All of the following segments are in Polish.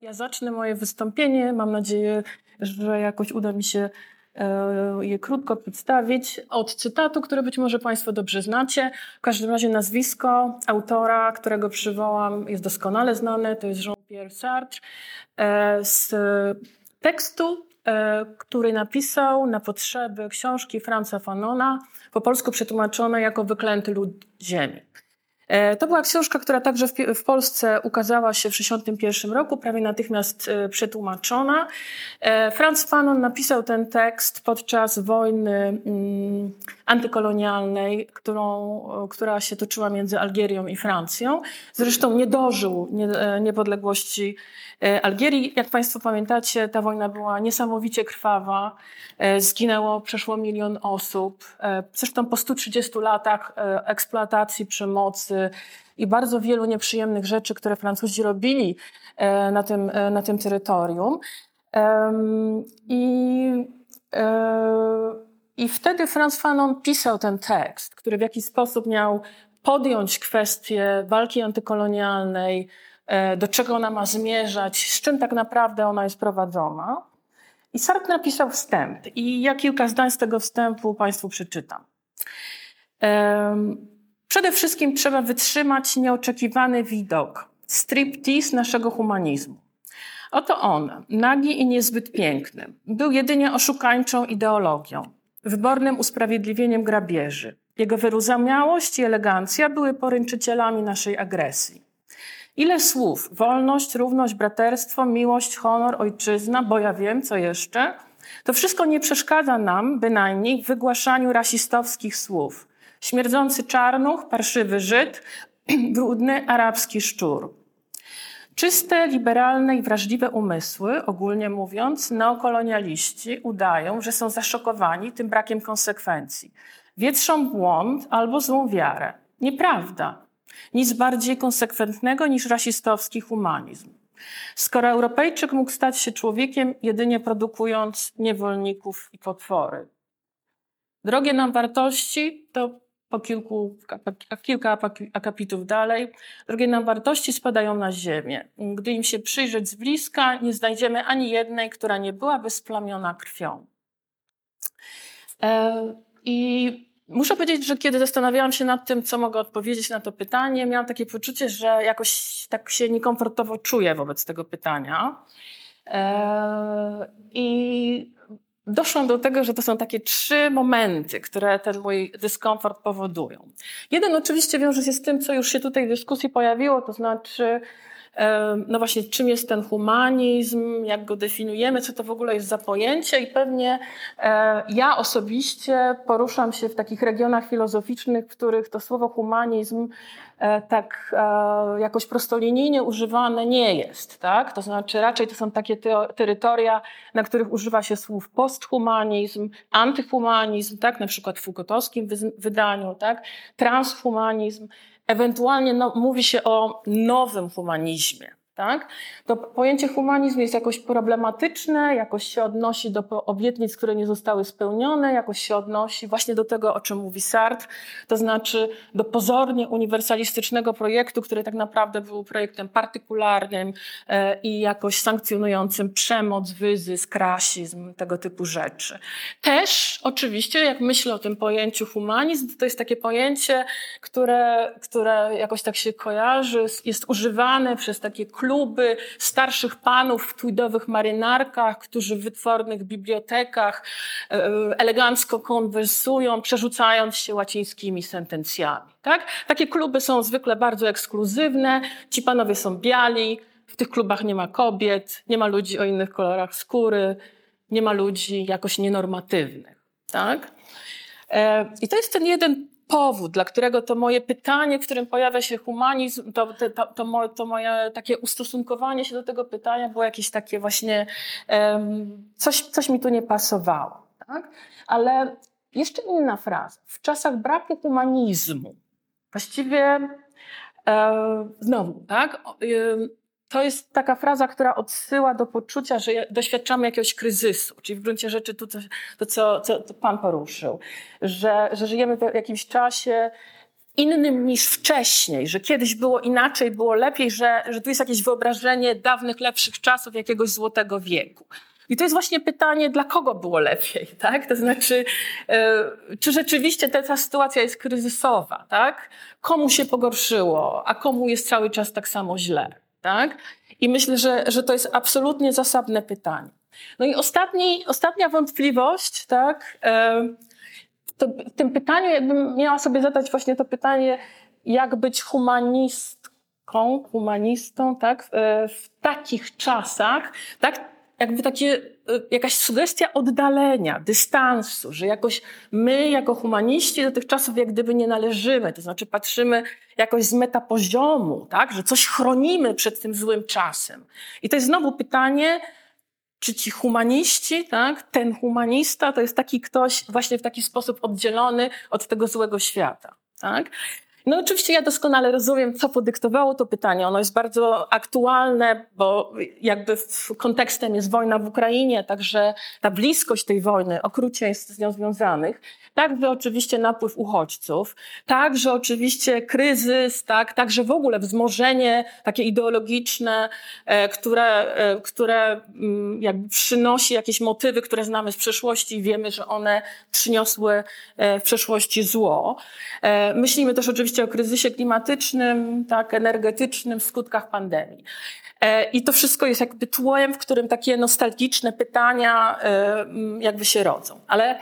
Ja zacznę moje wystąpienie. Mam nadzieję, że jakoś uda mi się e, je krótko przedstawić od cytatu, który być może Państwo dobrze znacie. W każdym razie nazwisko autora, którego przywołam, jest doskonale znane. To jest Jean-Pierre Sartre. E, z tekstu, e, który napisał na potrzeby książki Franza Fanona, po polsku przetłumaczone jako Wyklęty lud ziemi. E, to była książka, która także w, Polsce ukazała się w 1961 roku, prawie natychmiast e, przetłumaczona. E, Franz Fanon napisał ten tekst podczas wojny mm, antykolonialnej, którą, która się toczyła między Algierią i Francją. Zresztą nie dożył niepodległości Algierii. Jak Państwo pamiętacie, ta wojna była niesamowicie krwawa. Zginęło przeszło milion osób. Zresztą po 130 latach eksploatacji przemocy, i bardzo wielu nieprzyjemnych rzeczy, które Francuzi robili e, na tym, e, na tym terytorium. I, e, I wtedy Franz Fanon pisał ten tekst, który w jakiś sposób miał podjąć kwestię walki antykolonialnej, do czego ona ma zmierzać, z czym tak naprawdę ona jest prowadzona. I Sartre napisał wstęp i ja kilka zdań z tego wstępu Państwu przeczytam. Przede wszystkim trzeba wytrzymać nieoczekiwany widok, striptease naszego humanizmu. Oto on, nagi i niezbyt piękny, był jedynie oszukańczą ideologią, wybornym usprawiedliwieniem grabieży. Jego wyrozumiałość i elegancja były poręczycielami naszej agresji. Ile słów? Wolność, równość, braterstwo, miłość, honor, ojczyzna, bo ja wiem, co jeszcze. To wszystko nie przeszkadza nam bynajmniej w wygłaszaniu rasistowskich słów śmierdzący czarnuch, parszywy Żyd, brudny arabski szczur. Czyste, liberalne i wrażliwe umysły, ogólnie mówiąc, neokolonialiści udają, że są zaszokowani tym brakiem konsekwencji. Wietrzą błąd albo złą wiarę. Nieprawda. Nic bardziej konsekwentnego niż rasistowski humanizm. Skoro Europejczyk mógł stać się człowiekiem jedynie produkując niewolników i potwory. Drogie nam wartości to po kilku, kilka akapitów dalej, drogie nam wartości spadają na ziemię. Gdy im się przyjrzeć z bliska, nie znajdziemy ani jednej, która nie byłaby splamiona krwią. E, I muszę powiedzieć, że kiedy zastanawiałam się nad tym, co mogę odpowiedzieć na to pytanie, miałam takie poczucie, że jakoś tak się niekomfortowo czuję wobec tego pytania. E, I doszłam do tego, że to są takie trzy momenty, które ten mój dyskomfort powodują. Jeden oczywiście wiąże się z tym, co już się tutaj w dyskusji pojawiło, to znaczy, no właśnie, czym jest ten humanizm, jak go definiujemy, co to w ogóle jest za pojęcie i pewnie e, ja osobiście poruszam się w takich regionach filozoficznych, w których to słowo humanizm E, tak e, jakoś prostolinijnie używane nie jest. Tak? To znaczy raczej to są takie terytoria, na których używa się słów posthumanizm, antyhumanizm, tak? na przykład w Foucaultowskim wydaniu, tak? transhumanizm. Ewentualnie no, mówi się o nowym humanizmie tak? To pojęcie humanizm jest jakoś problematyczne, jakoś się odnosi do obietnic, które nie zostały spełnione, jakoś się odnosi właśnie do tego, o czym mówi Sartre, to znaczy do pozornie uniwersalistycznego projektu, który tak naprawdę był projektem partykularnym e, i jakoś sankcjonującym przemoc, wyzysk, rasizm, tego typu rzeczy. Też oczywiście, jak myślę o tym pojęciu humanizm, to jest takie pojęcie, które, które jakoś tak się kojarzy, jest używane przez takie kluby, kluby starszych panów w tweedowych marynarkach, którzy w wytwornych bibliotekach e, elegancko konwersują, przerzucając się łacińskimi sentencjami. Tak? Takie kluby są zwykle bardzo ekskluzywne, ci panowie są biali, w tych klubach nie ma kobiet, nie ma ludzi o innych kolorach skóry, nie ma ludzi jakoś nienormatywnych. Tak? E, I to jest ten jeden powód, dla którego to moje pytanie, w którym pojawia się humanizm, to, to, to, to moje takie ustosunkowanie się do tego pytania było jakieś takie właśnie, um, coś, coś mi tu nie pasowało. Tak? Ale jeszcze inna fraza. W czasach braku humanizmu, właściwie e, znowu, tak? To jest taka fraza, która odsyła do poczucia, że doświadczamy jakiegoś kryzysu, czyli w gruncie rzeczy to, to, co, co Pan poruszył, że, że żyjemy w jakimś czasie innym niż wcześniej, że kiedyś było inaczej, było lepiej, że, że tu jest jakieś wyobrażenie dawnych, lepszych czasów, jakiegoś złotego wieku. I to jest właśnie pytanie, dla kogo było lepiej, tak? To znaczy, e, czy rzeczywiście ta, ta sytuacja jest kryzysowa, tak? Komu się pogorszyło, a komu jest cały czas tak samo źle, tak? I myślę, że, że to jest absolutnie zasadne pytanie. No i ostatni, ostatnia wątpliwość, tak? E, to w tym pytaniu, jakbym miała sobie zadać właśnie to pytanie, jak być humanistką, humanistą, tak? W, e, w takich czasach, tak? Jakby takie, e, jakaś sugestia oddalenia, dystansu, że jakoś my jako humaniści do tych czasów jak gdyby nie należymy, to znaczy patrzymy jakoś z metapoziomu, tak, że coś chronimy przed tym złym czasem. I to jest znowu pytanie, czy ci humaniści, tak, ten humanista to jest taki ktoś właśnie w taki sposób oddzielony od tego złego świata, tak? No oczywiście ja doskonale rozumiem, co podyktowało to pytanie. Ono jest bardzo aktualne, bo jakby kontekstem jest wojna w Ukrainie, także ta bliskość tej wojny, okrucieństw z nią związanych, także oczywiście napływ uchodźców, także oczywiście kryzys, tak, także w ogóle wzmożenie takie ideologiczne, e, które, e, które mm, jakby przynosi jakieś motywy, które znamy z przeszłości i wiemy, że one przyniosły e, w przeszłości zło. Myślimy też oczywiście oczywiście o kryzysie klimatycznym, tak, energetycznym, skutkach pandemii. E, I to wszystko jest jakby tłem, w którym takie nostalgiczne pytania e, jakby się rodzą. Ale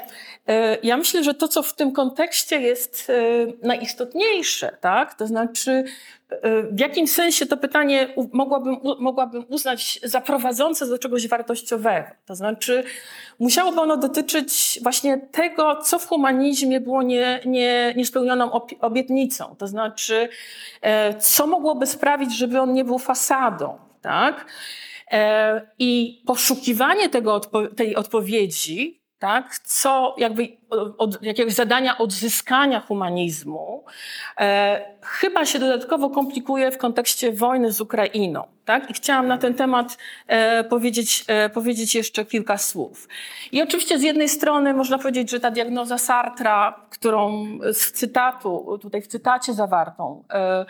e, ja myślę, że to, co w tym kontekście jest najistotniejsze, tak, to znaczy w jakim sensie to pytanie mogłabym, mogłabym uznać za prowadzące do czegoś wartościowego? To znaczy, musiałoby ono dotyczyć właśnie tego, co w humanizmie było nie, nie, niespełnioną obietnicą. To znaczy, e, co mogłoby sprawić, żeby on nie był fasadą, tak? E, I poszukiwanie tego, tej odpowiedzi tak? co jakby od jakiegoś zadania odzyskania humanizmu, e, chyba się dodatkowo komplikuje w kontekście wojny z Ukrainą. Tak? I chciałam na ten temat e, powiedzieć, e, powiedzieć jeszcze kilka słów. I oczywiście z jednej strony można powiedzieć, że ta diagnoza Sartra, którą z cytatu, tutaj w cytacie zawartą, e,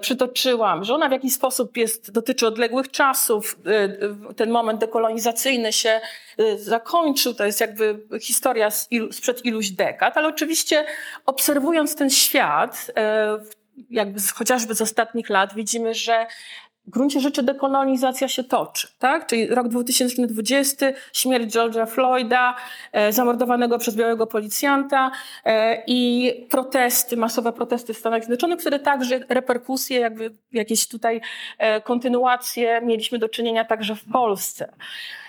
przytoczyłam, że ona w jakiś sposób jest, dotyczy odległych czasów. E, ten moment dekolonizacyjny się e, zakończył, to jest jakby historia sprzed iluś dekad, ale oczywiście obserwując ten świat, jakby chociażby z ostatnich lat, widzimy, że w gruncie rzeczy dekolonizacja się toczy, tak? Czyli rok 2020, śmierć George'a Floyda, e, zamordowanego przez białego policjanta e, i protesty, masowe protesty w Stanach Zjednoczonych, które także reperkusje, jakby jakieś tutaj e, kontynuacje mieliśmy do czynienia także w Polsce.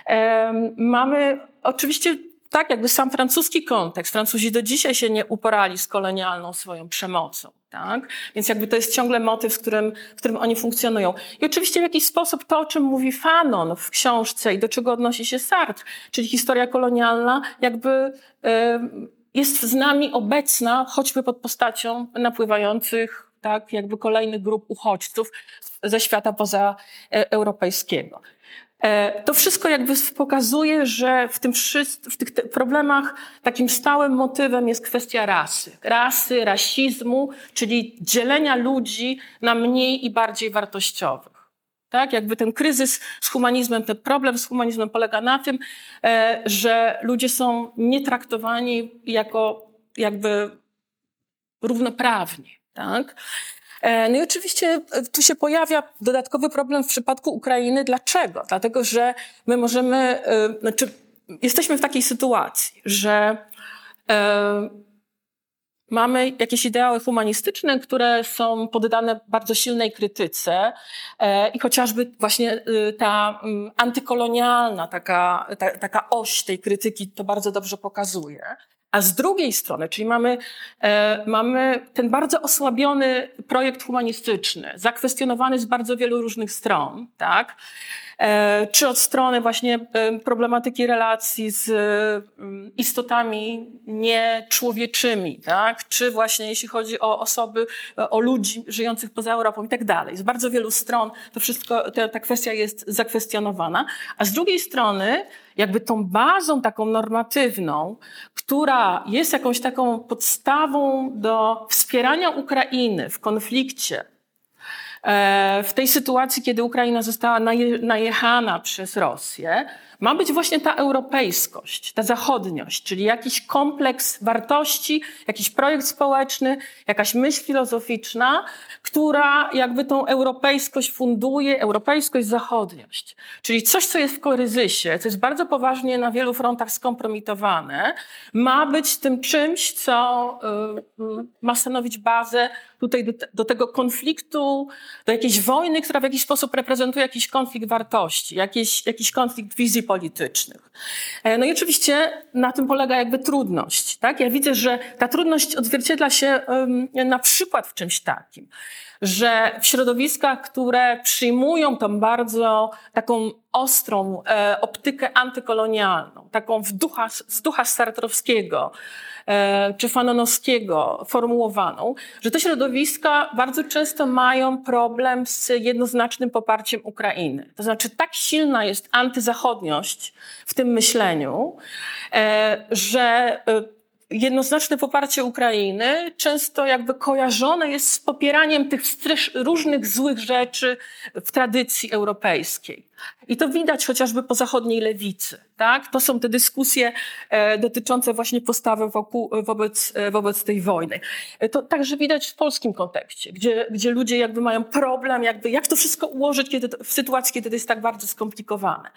E, mamy oczywiście tak, jakby sam francuski kontekst. Francuzi do dzisiaj się nie uporali z kolonialną swoją przemocą. Tak? Więc jakby to jest ciągle motyw, w którym, w którym oni funkcjonują. I oczywiście w jakiś sposób to, o czym mówi Fanon w książce i do czego odnosi się Sartre, czyli historia kolonialna, jakby jest z nami obecna, choćby pod postacią napływających tak, jakby kolejnych grup uchodźców ze świata pozaeuropejskiego. E, to wszystko jakby pokazuje, że w, tym w tych problemach takim stałym motywem jest kwestia rasy. Rasy, rasizmu, czyli dzielenia ludzi na mniej i bardziej wartościowych. Tak? Jakby ten kryzys z humanizmem, ten problem z humanizmem polega na tym, e, że ludzie są nietraktowani jako jakby równoprawni. Tak? E, no i oczywiście e, tu się pojawia dodatkowy problem w przypadku Ukrainy. Dlaczego? Dlatego, że my możemy, e, znaczy jesteśmy w takiej sytuacji, że Mamy jakieś ideały humanistyczne, które są poddane bardzo silnej krytyce i chociażby właśnie ta mm, antykolonialna taka, ta, taka oś tej krytyki to bardzo dobrze pokazuje. A z drugiej strony, czyli mamy, e, mamy ten bardzo osłabiony projekt humanistyczny, zakwestionowany z bardzo wielu różnych stron, tak? E, czy od strony właśnie e, problematyki relacji z mm, istotami nieczłowieczymi, tak? czy właśnie jeśli chodzi o osoby, o ludzi żyjących poza Europą i tak dalej. Z bardzo wielu stron to wszystko, ta, ta kwestia jest zakwestionowana, a z drugiej strony jakby tą bazą taką normatywną, która jest jakąś taką podstawą do wspierania Ukrainy w konflikcie, e, w tej sytuacji, kiedy Ukraina została najechana przez Rosję, ma być właśnie ta europejskość, ta zachodniość, czyli jakiś kompleks wartości, jakiś projekt społeczny, jakaś myśl filozoficzna, która jakby tą europejskość funduje, europejskość, zachodniość. Czyli coś, co jest w koryzysie, co jest bardzo poważnie na wielu frontach skompromitowane, ma być tym czymś, co y, y, ma stanowić bazę tutaj do, do, tego konfliktu, do jakiejś wojny, która w jakiś sposób reprezentuje jakiś konflikt wartości, jakiś, jakiś konflikt wizji politycznych. E, no i oczywiście na tym polega jakby trudność. Tak? Ja widzę, że ta trudność odzwierciedla się na przykład w czymś takim, że w środowiskach, które przyjmują tą bardzo taką ostrą e, optykę antykolonialną, taką w ducha, z ducha startrowskiego, E, czy Fanonowskiego formułowaną, że te środowiska bardzo często mają problem z jednoznacznym poparciem Ukrainy. To znaczy, tak silna jest antyzachodniość w tym myśleniu, e, że e, jednoznaczne poparcie Ukrainy często jakby kojarzone jest z popieraniem tych różnych złych rzeczy w tradycji europejskiej. I to widać chociażby po zachodniej lewicy. Tak? To są te dyskusje e, dotyczące właśnie postawy wokół, wobec, e, wobec tej wojny. E, to także widać w polskim kontekście, gdzie, gdzie ludzie jakby mają problem, jakby jak to wszystko ułożyć kiedy to, w sytuacji, kiedy to jest tak bardzo skomplikowane.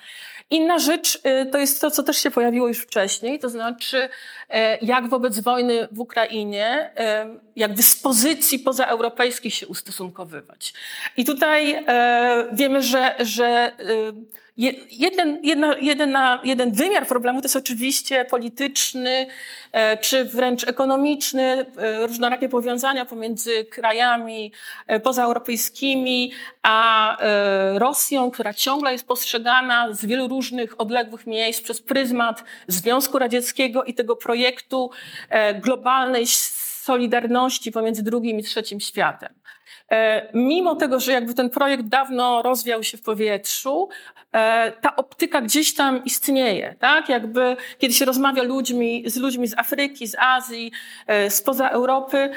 Inna rzecz e, to jest to, co też się pojawiło już wcześniej, to znaczy e, jak wobec wojny w Ukrainie, e, jakby z pozycji pozaeuropejskich się ustosunkowywać. I tutaj wiemy, że, że Jeden, jedna, jeden wymiar problemu to jest oczywiście polityczny, e, czy wręcz ekonomiczny, e, różnorakie powiązania pomiędzy krajami e, pozaeuropejskimi a Rosją, która ciągle jest postrzegana z wielu różnych odległych miejsc przez pryzmat Związku Radzieckiego i tego projektu globalnej solidarności pomiędzy drugim i trzecim światem. E, mimo tego, że jakby ten projekt dawno rozwiał się w powietrzu, e, ta optyka gdzieś tam istnieje, tak? Jakby kiedy się rozmawia ludźmi, z ludźmi z Afryki, z Azji, e, spoza Europy,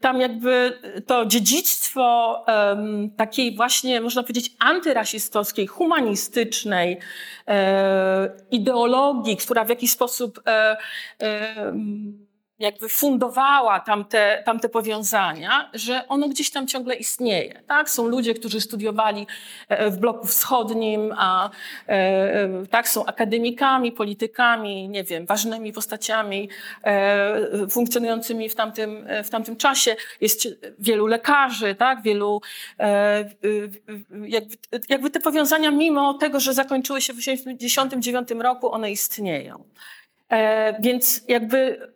tam jakby to dziedzictwo um, takiej właśnie, można powiedzieć, antyrasistowskiej, humanistycznej e, ideologii, która w jakiś sposób e, e, jakby fundowała tamte, tamte powiązania, że ono gdzieś tam ciągle istnieje. Tak? Są ludzie, którzy studiowali e, w bloku wschodnim, a e, e, tak, są akademikami, politykami, nie wiem, ważnymi postaciami funkcjonującymi w tamtym, w tamtym czasie. Jest wielu lekarzy, tak? wielu jakby, jakby te powiązania, mimo tego, że zakończyły się w 1989 roku, one istnieją. Więc jakby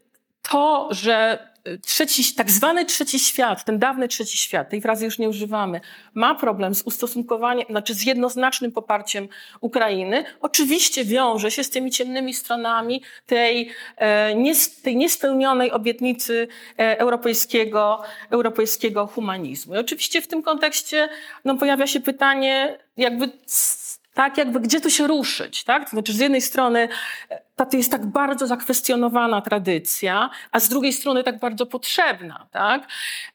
to, że trzeci, tak zwany trzeci świat, ten dawny trzeci świat, tej frazy już nie używamy, ma problem z ustosunkowaniem, znaczy z jednoznacznym poparciem Ukrainy, oczywiście wiąże się z tymi ciemnymi stronami tej, e, tej niespełnionej obietnicy e, europejskiego, europejskiego humanizmu. I oczywiście w tym kontekście no, pojawia się pytanie, jakby tak, jakby gdzie tu się ruszyć, tak? To znaczy, z jednej strony e, to jest tak bardzo zakwestionowana tradycja, a z drugiej strony tak bardzo potrzebna, tak?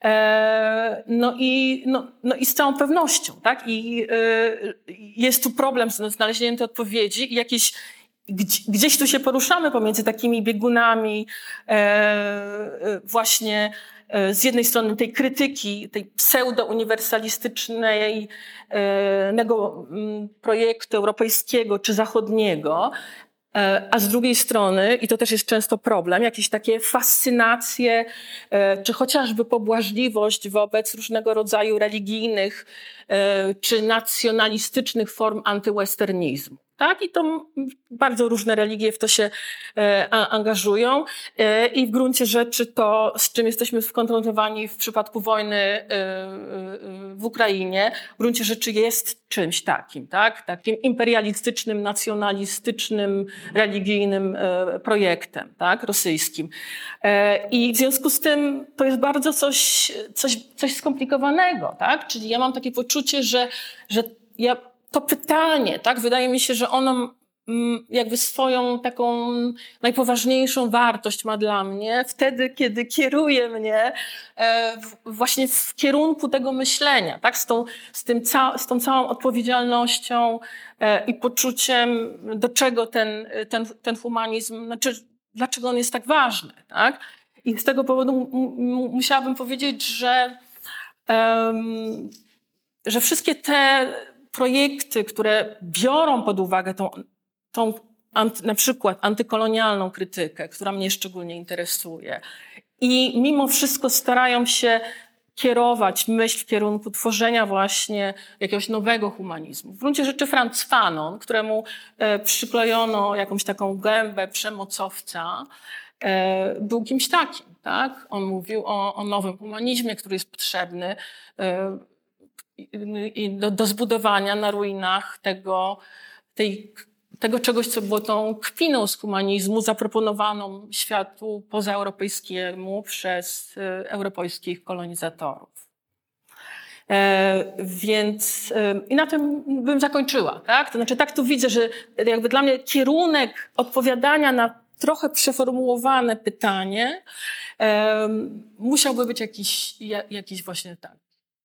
E, no, i, no, no i z całą pewnością, tak? I e, jest tu problem z znalezieniem tej odpowiedzi i jakieś gdzieś tu się poruszamy pomiędzy takimi biegunami e, e właśnie z jednej strony tej krytyki, tej pseudo-uniwersalistycznego e, mm, projektu europejskiego czy zachodniego, e, a z drugiej strony, i to też jest często problem, jakieś takie fascynacje, czy chociażby pobłażliwość wobec różnego rodzaju religijnych czy nacjonalistycznych form antywesternizmu. Tak? I to bardzo różne religie w to się e, angażują. E, I w gruncie rzeczy to, z czym jesteśmy skonfrontowani w przypadku wojny e, w Ukrainie, w gruncie rzeczy jest czymś takim, tak? Takim imperialistycznym, nacjonalistycznym, religijnym projektem, tak? Rosyjskim. I w związku z tym to jest bardzo coś, coś, coś skomplikowanego, tak? Czyli ja mam takie poczucie, że, że ja to pytanie, tak, wydaje mi się, że ono mm, jakby swoją taką najpoważniejszą wartość ma dla mnie wtedy, kiedy kieruje mnie e, właśnie w kierunku tego myślenia, tak? Z tą, z tym z tą całą odpowiedzialnością e, i poczuciem, do czego ten, ten, ten humanizm, znaczy, dlaczego on jest tak ważny, tak? I z tego powodu musiałabym powiedzieć, że, um, że wszystkie te projekty, które biorą pod uwagę tą, tą anty, na przykład antykolonialną krytykę, która mnie szczególnie interesuje, i mimo wszystko starają się kierować myśl w kierunku tworzenia właśnie jakiegoś nowego humanizmu. W gruncie rzeczy Franz Fanon, któremu e, przyklejono jakąś taką gębę przemocowca, e, był kimś takim. Tak? On mówił o, o nowym humanizmie, który jest potrzebny e, do, do zbudowania na ruinach tego, tej, tego czegoś, co było tą kpiną z humanizmu zaproponowaną światu pozaeuropejskiemu przez e, europejskich kolonizatorów. E, więc e, i na tym bym zakończyła, tak? To znaczy tak tu widzę, że jakby dla mnie kierunek odpowiadania na trochę przeformułowane pytanie e, musiałby być jakiś, jakiś właśnie tak,